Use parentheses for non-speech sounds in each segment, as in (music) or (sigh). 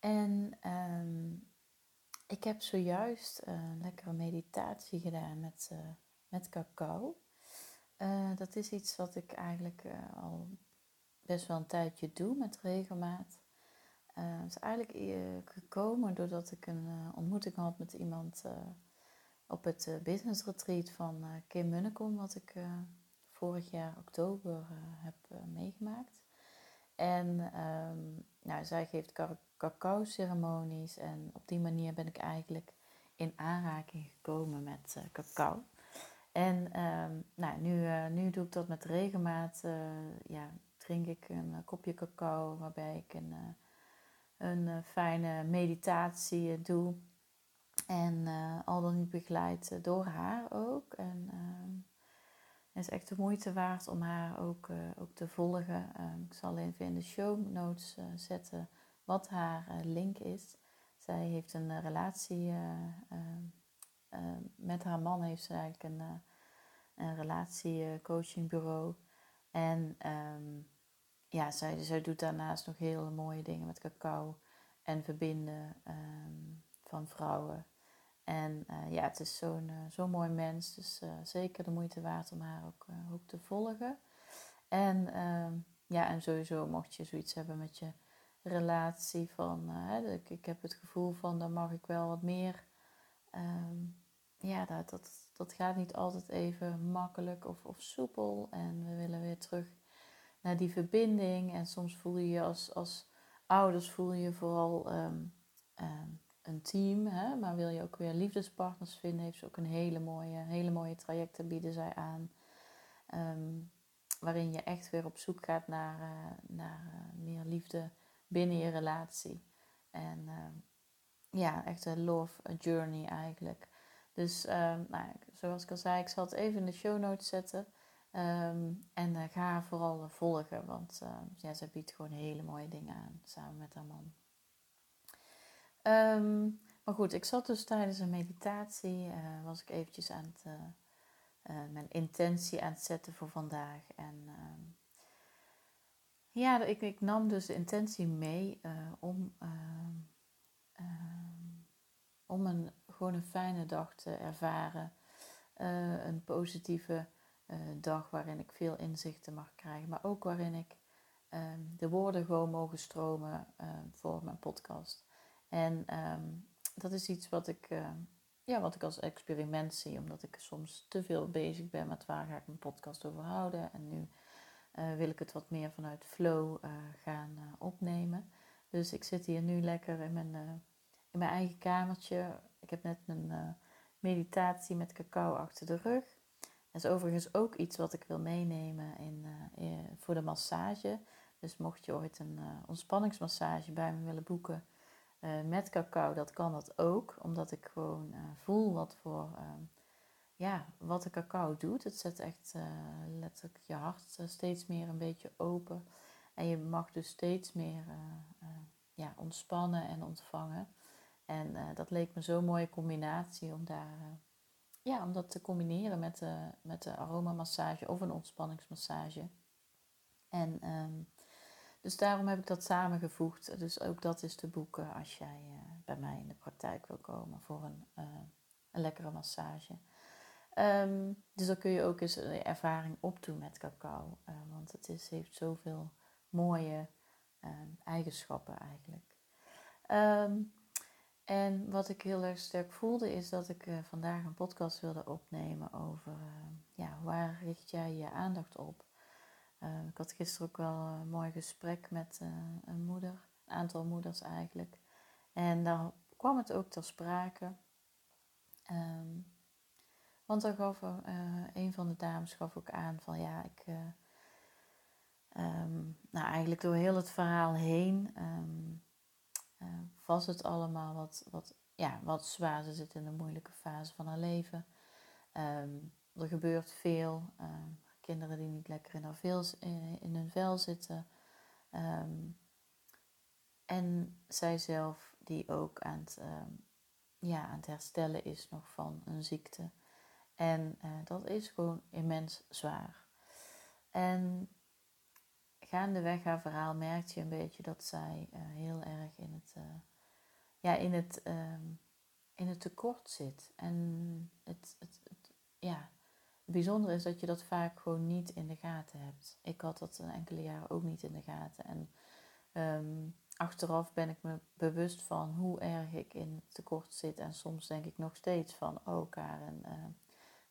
En ehm, ik heb zojuist een lekkere meditatie gedaan met, uh, met cacao. Uh, dat is iets wat ik eigenlijk uh, al best wel een tijdje doe met regelmaat. het is eigenlijk gekomen doordat ik een ontmoeting had met iemand op het business retreat van Kim Munnekom, wat ik vorig jaar oktober heb meegemaakt. En um, nou, zij geeft cacao-ceremonies en op die manier ben ik eigenlijk in aanraking gekomen met uh, cacao. En um, nou, nu, uh, nu doe ik dat met regelmaat. Uh, ja, drink ik een kopje cacao waarbij ik een, een fijne meditatie doe. En al dan niet begeleid door haar ook. En ehm, het is echt de moeite waard om haar ook, ook te volgen. Um, ik zal even in de show notes zetten wat haar uh, link is. Zij heeft een uh, relatie uh, met haar man, heeft ze eigenlijk een, een relatiecoachingbureau. En um, ja, zij, zij doet daarnaast nog hele mooie dingen met cacao en verbinden um, van vrouwen. En ja, het is zo'n mooi mens, dus zeker de moeite waard om haar ook, ook te volgen. En um, ja, en sowieso mocht je zoiets hebben met je relatie van, uh, ik, heb het gevoel van, dan mag ik wel wat meer. Um, ja, dat, dat, gaat niet altijd even makkelijk of, of soepel. En we willen weer terug naar die verbinding. En soms voel je je als, als ouders voel je vooral um, um, een team. Hè? Maar wil je ook weer liefdespartners vinden, heeft ze ook een hele mooie, hele mooie trajecten bieden zij aan. waarin je echt weer op zoek gaat naar, uh, naar uh, meer liefde binnen je relatie. En uh, ja, echt een love journey eigenlijk. Dus uh, nou, zoals ik al zei, ik zal het even in de show notes zetten. Um, en uh, ga vooral volgen, want ehm, ja, ze biedt gewoon hele mooie dingen aan samen met haar man. Maar goed, ik zat dus tijdens een meditatie, uh, was ik eventjes aan het, mijn intentie aan het zetten voor vandaag. En ja, ik, ik nam dus de intentie mee uh, om, uh, uh, om een, gewoon een fijne dag te ervaren. een positieve dag waarin ik veel inzichten mag krijgen, maar ook waarin ik ehm, de woorden gewoon mogen stromen voor mijn podcast. En dat is iets wat ik, ja, wat ik als experiment zie, omdat ik soms te veel bezig ben met waar ga ik mijn podcast over houden. En nu uh, wil ik het wat meer vanuit flow uh, gaan uh, opnemen. Dus ik zit hier nu lekker in mijn, in mijn eigen kamertje. Ik heb net mijn meditatie met cacao achter de rug. Dat is overigens ook iets wat ik wil meenemen in, in, voor de massage. Dus mocht je ooit een ontspanningsmassage bij me willen boeken met cacao, dat kan dat ook. Omdat ik gewoon voel wat voor ja, wat de cacao doet. Het zet echt uh, letterlijk je hart uh, steeds meer een beetje open. En je mag dus steeds meer uh, ja, ontspannen en ontvangen. En dat leek me zo'n mooie combinatie om, daar, ja, om dat te combineren met de, met de aromamassage of een ontspanningsmassage. En um, dus daarom heb ik dat samengevoegd. Dus ook dat is te boeken als jij bij mij in de praktijk wil komen voor een, een lekkere massage. Um, dus dan kun je ook eens een ervaring opdoen met cacao. Uh, want het is, heeft zoveel mooie um, eigenschappen eigenlijk. Um, en wat ik heel erg sterk voelde is dat ik uh, vandaag een podcast wilde opnemen over ja, waar richt jij je aandacht op. ik had gisteren ook wel een mooi gesprek met een moeder, een aantal moeders eigenlijk. En daar kwam het ook ter sprake. Um, want dan gaf uh, een van de dames gaf ook aan van ja, ik. Uh, um, nou, eigenlijk door heel het verhaal heen um, was het allemaal wat, wat, ja, wat zwaar. Ze zit in een moeilijke fase van haar leven. Ehm, er gebeurt veel. Ehm, kinderen die niet lekker in, in hun vel zitten. En zijzelf die ook aan het, ja, aan het herstellen is nog van een ziekte. En uh, dat is gewoon immens zwaar. En gaandeweg haar verhaal merkt je een beetje dat zij uh, heel erg in het, uh, ja, in het, um, in het tekort zit. En het, het, ja, het bijzondere is dat je dat vaak gewoon niet in de gaten hebt. Ik had dat een enkele jaren ook niet in de gaten. En um, achteraf ben ik me bewust van hoe erg ik in het tekort zit. En soms denk ik nog steeds van, oh Karen,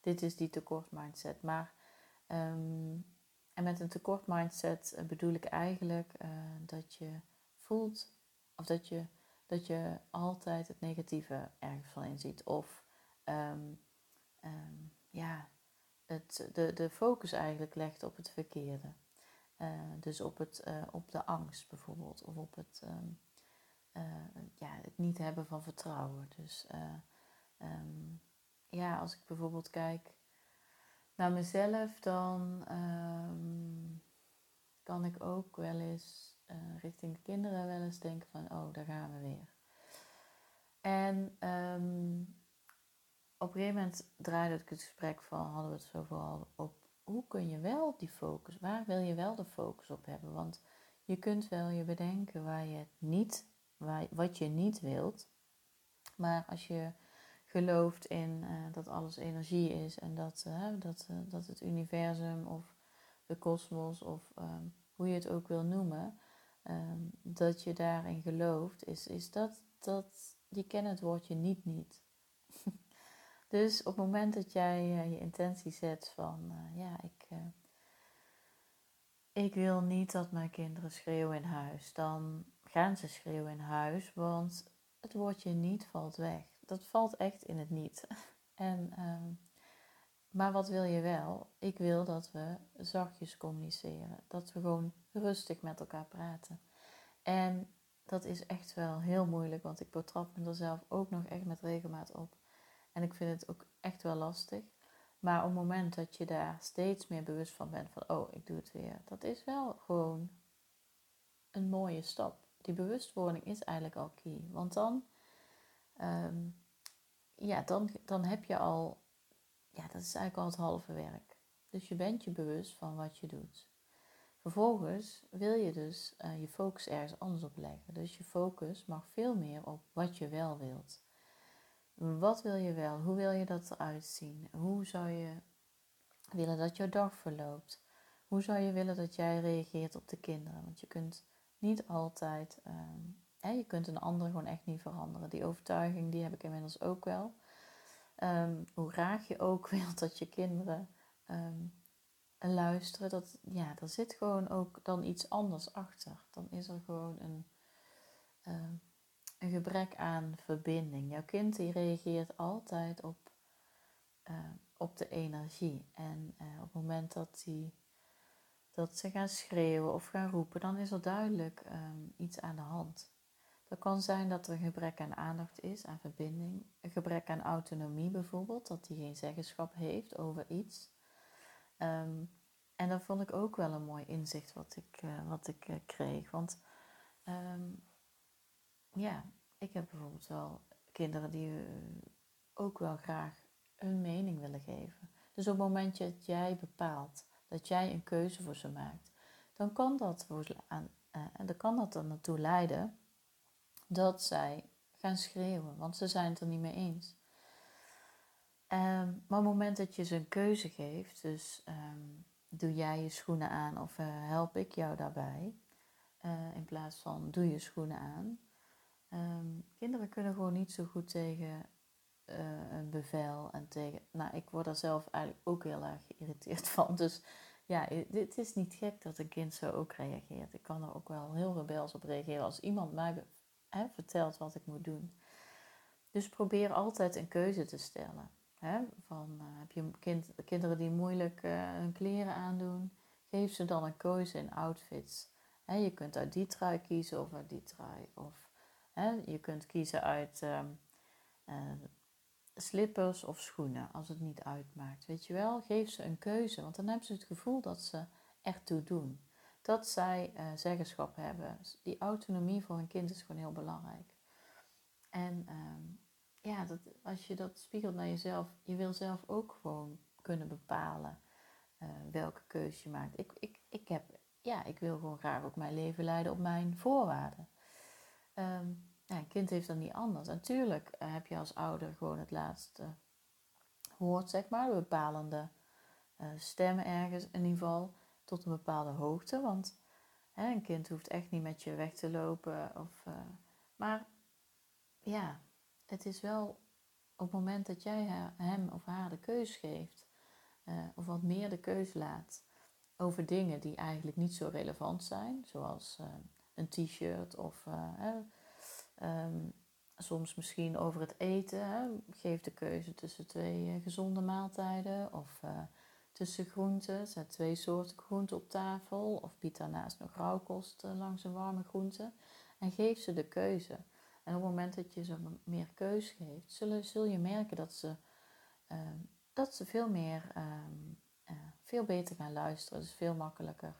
dit is die tekort mindset. Maar um, en met een tekort mindset eh, bedoel ik eigenlijk uh, dat je voelt of dat je, dat je altijd het negatieve ergens van inziet. Of um, um, ja, het, de, de focus eigenlijk legt op het verkeerde. Uh, dus op, het, op de angst bijvoorbeeld. Of op het, ja, het niet hebben van vertrouwen. Dus ja, als ik bijvoorbeeld kijk naar mezelf, dan um, kan ik ook wel eens uh, richting de kinderen wel eens denken van, oh, daar gaan we weer. En um, op een gegeven moment draaide ik het gesprek van, hadden we het zo vooral op, hoe kun je wel die focus, waar wil je wel de focus op hebben? Want je kunt wel je bedenken waar je het niet, waar, wat je niet wilt. Maar als je gelooft in uh, dat alles energie is en dat, uh, dat, uh, dat het universum of de kosmos of um, hoe je het ook wil noemen, um, dat je daarin gelooft, is, is dat, dat die kennen het woordje niet niet. (laughs) dus op het moment dat jij je intentie zet van ja, ik, ik wil niet dat mijn kinderen schreeuwen in huis, dan gaan ze schreeuwen in huis, want het woordje niet valt weg dat valt echt in het niet. (laughs) En, ehm, maar wat wil je wel? Ik wil dat we zachtjes communiceren. Dat we gewoon rustig met elkaar praten. En dat is echt wel heel moeilijk, want ik betrap me er zelf ook nog echt met regelmaat op. En ik vind het ook echt wel lastig. Maar op het moment dat je daar steeds meer bewust van bent, van oh, ik doe het weer, dat is wel gewoon een mooie stap. Die bewustwording is eigenlijk al key. Want dan um, ja, dan, dan heb je al, ja, dat is eigenlijk al het halve werk. Dus je bent je bewust van wat je doet. Vervolgens wil je dus uh, je focus ergens anders op leggen. Dus je focus mag veel meer op wat je wel wilt. Wat wil je wel? Hoe wil je dat eruit zien? Hoe zou je willen dat jouw dag verloopt? Hoe zou je willen dat jij reageert op de kinderen? Want je kunt niet altijd um, je kunt een ander gewoon echt niet veranderen. Die overtuiging die heb ik inmiddels ook wel. Um, hoe graag je ook (laughs) wilt dat je kinderen um, luisteren, dat, ja, er zit gewoon ook dan iets anders achter. Dan is er gewoon een, um, een gebrek aan verbinding. Jouw kind die reageert altijd op, op de energie. En uh, op het moment dat, die, dat ze gaan schreeuwen of gaan roepen, dan is er duidelijk iets aan de hand. Dat kan zijn dat er een gebrek aan aandacht is, aan verbinding. Een gebrek aan autonomie bijvoorbeeld, dat hij geen zeggenschap heeft over iets. Um, en dat vond ik ook wel een mooi inzicht wat ik, uh, wat ik uh, kreeg. Want um, ja, ik heb bijvoorbeeld wel kinderen die uh, ook wel graag hun mening willen geven. Dus op het moment dat jij bepaalt, dat jij een keuze voor ze maakt, dan kan dat, aan, dan kan dat er naartoe leiden dat zij gaan schreeuwen, want ze zijn het er niet mee eens. Um, maar op het moment dat je ze een keuze geeft, dus um, doe jij je schoenen aan of uh, help ik jou daarbij, uh, in plaats van doe je schoenen aan. Um, kinderen kunnen gewoon niet zo goed tegen uh, een bevel en tegen. Nou, ik word er zelf eigenlijk ook heel erg geïrriteerd (laughs) van. Dus ja, het is niet gek dat een kind zo ook reageert. Ik kan er ook wel heel rebels op reageren als iemand mij hè, vertelt wat ik moet doen. Dus probeer altijd een keuze te stellen. Hè? Van, uh, heb je kind, kinderen die moeilijk uh, hun kleren aandoen, geef ze dan een keuze in outfits. Hè, je kunt uit die trui kiezen of uit die trui. Of Hè, je kunt kiezen uit uh, slippers of schoenen, als het niet uitmaakt. Weet je wel, geef ze een keuze, want dan hebben ze het gevoel dat ze toe doen. Dat zij uh, zeggenschap hebben. Die autonomie voor een kind is gewoon heel belangrijk. En ehm, ja, dat, als je dat spiegelt naar jezelf, je wil zelf ook gewoon kunnen bepalen uh, welke keuze je maakt. Ik, ik, ik, heb, ja, ik wil gewoon graag ook mijn leven leiden op mijn voorwaarden. Um, ja, een kind heeft dat niet anders. Natuurlijk uh, heb je als ouder gewoon het laatste woord, zeg maar, de bepalende uh, stem ergens in ieder geval tot een bepaalde hoogte. Want hè, een kind hoeft echt niet met je weg te lopen. Of, maar ja, het is wel op het moment dat jij hem of haar de keus geeft, uh, of wat meer de keus laat over dingen die eigenlijk niet zo relevant zijn, zoals uh, een t-shirt of um, soms misschien over het eten. Hè. Geef de keuze tussen twee gezonde maaltijden of tussen groenten. Zet twee soorten groenten op tafel of bied daarnaast nog rauwkost langs een warme groente. En geef ze de keuze. En op het moment dat je ze meer keus geeft, zullen, zul je merken dat ze, ehm, dat ze veel meer, ehm, eh, veel beter gaan luisteren. Dus veel makkelijker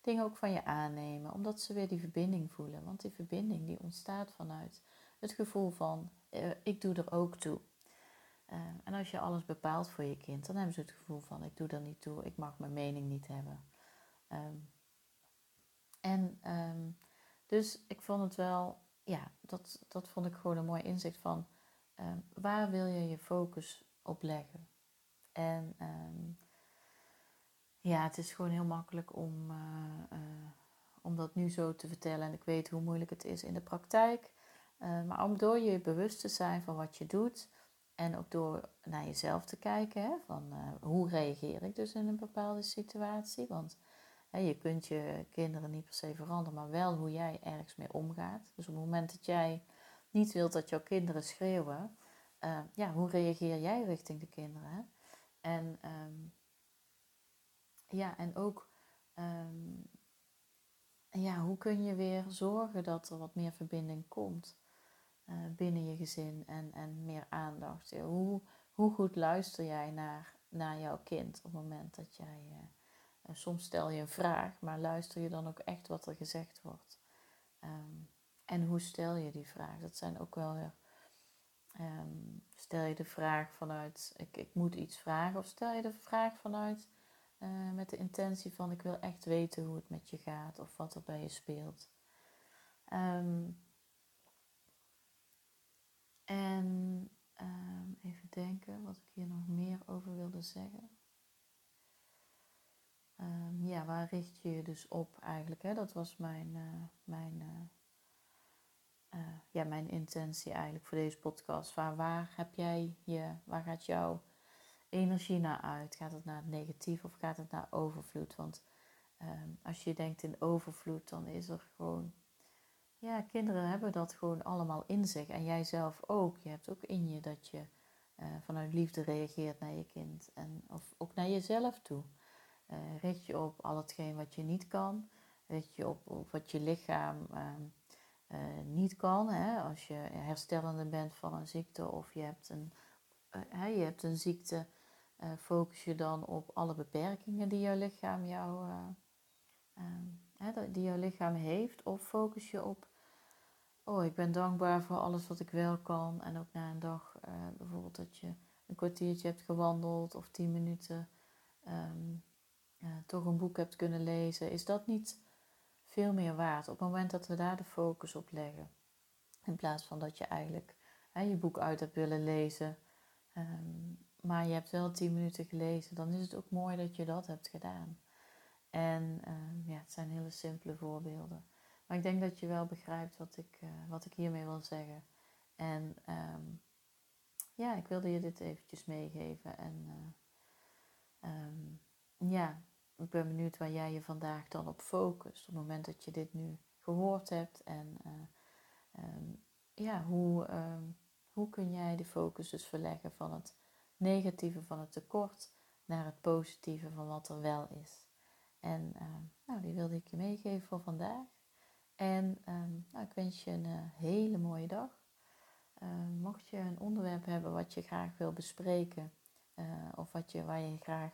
dingen ook van je aannemen, omdat ze weer die verbinding voelen. Want die verbinding die ontstaat vanuit het gevoel van uh, ik doe er ook toe. Ehm, en als je alles bepaalt voor je kind, dan hebben ze het gevoel van ik doe er niet toe, ik mag mijn mening niet hebben. en dus ik vond het wel ja, dat, dat vond ik gewoon een mooi inzicht van ehm, waar wil je je focus op leggen. En ehm, ja, het is gewoon heel makkelijk om, uh, uh, om dat nu zo te vertellen. En ik weet hoe moeilijk het is in de praktijk. Maar om door je bewust te zijn van wat je doet. En ook door naar jezelf te kijken. Hè, van hoe reageer ik dus in een bepaalde situatie. Want je kunt je kinderen niet per se veranderen, maar wel hoe jij ergens mee omgaat. Dus op het moment dat jij niet wilt dat jouw kinderen schreeuwen, uh, ja, hoe reageer jij richting de kinderen? En, um, ja, en ook um, ja, hoe kun je weer zorgen dat er wat meer verbinding komt uh, binnen je gezin en, en meer aandacht? Hoe, hoe goed luister jij naar, naar jouw kind op het moment dat jij. Uh, soms stel je een vraag, maar luister je dan ook echt wat er gezegd wordt? Ehm, en hoe stel je die vraag? Dat zijn ook wel weer. Ehm, stel je de vraag vanuit ik, ik moet iets vragen, of stel je de vraag vanuit met de intentie van ik wil echt weten hoe het met je gaat of wat er bij je speelt. Um, en even denken wat ik hier nog meer over wilde zeggen. Ehm, ja, waar richt je je dus op eigenlijk? Hè? Dat was mijn, uh, mijn, uh, uh, ja, mijn intentie eigenlijk voor deze podcast. Waar, waar heb jij je, waar gaat jouw energie naar uit? Gaat het naar het negatief of gaat het naar overvloed? Want ehm, als je denkt in overvloed, dan is er gewoon. Ja, kinderen hebben dat gewoon allemaal in zich. En jij zelf ook. Je hebt ook in je dat je vanuit liefde reageert naar je kind. En, of ook naar jezelf toe. Uh, richt je op al hetgeen wat je niet kan. Richt je op, wat je lichaam ehm, eh, niet kan. Hè? Als je herstellende bent van een ziekte of je hebt een, je hebt een ziekte, focus je dan op alle beperkingen die jouw lichaam, jou, ehm, die jouw lichaam heeft. Of focus je op, oh ik ben dankbaar voor alles wat ik wel kan. En ook na een dag bijvoorbeeld dat je een kwartiertje hebt gewandeld of tien minuten. Um, toch een boek hebt kunnen lezen, is dat niet veel meer waard op het moment dat we daar de focus op leggen. In plaats van dat je eigenlijk hè, je boek uit hebt willen lezen, ehm, maar je hebt wel tien minuten gelezen, dan is het ook mooi dat je dat hebt gedaan. En ehm, ja, het zijn hele simpele voorbeelden. Maar ik denk dat je wel begrijpt wat ik, uh, wat ik hiermee wil zeggen. En um, ja, ik wilde je dit eventjes meegeven. En uh, ja, ik ben benieuwd waar jij je vandaag dan op focust. Op het moment dat je dit nu gehoord hebt. En um, ja, hoe, hoe kun jij de focus dus verleggen van het negatieve van het tekort naar het positieve van wat er wel is. En uh, nou, die wilde ik je meegeven voor vandaag. En ehm, nou, ik wens je een hele mooie dag. mocht je een onderwerp hebben wat je graag wil bespreken, of wat je, waar je graag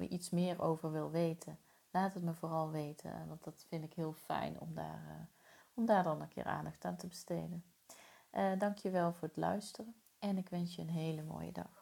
iets meer over wil weten, laat het me vooral weten. Want dat vind ik heel fijn om daar, om daar dan een keer aandacht aan te besteden. Uh, dankjewel voor het luisteren en ik wens je een hele mooie dag.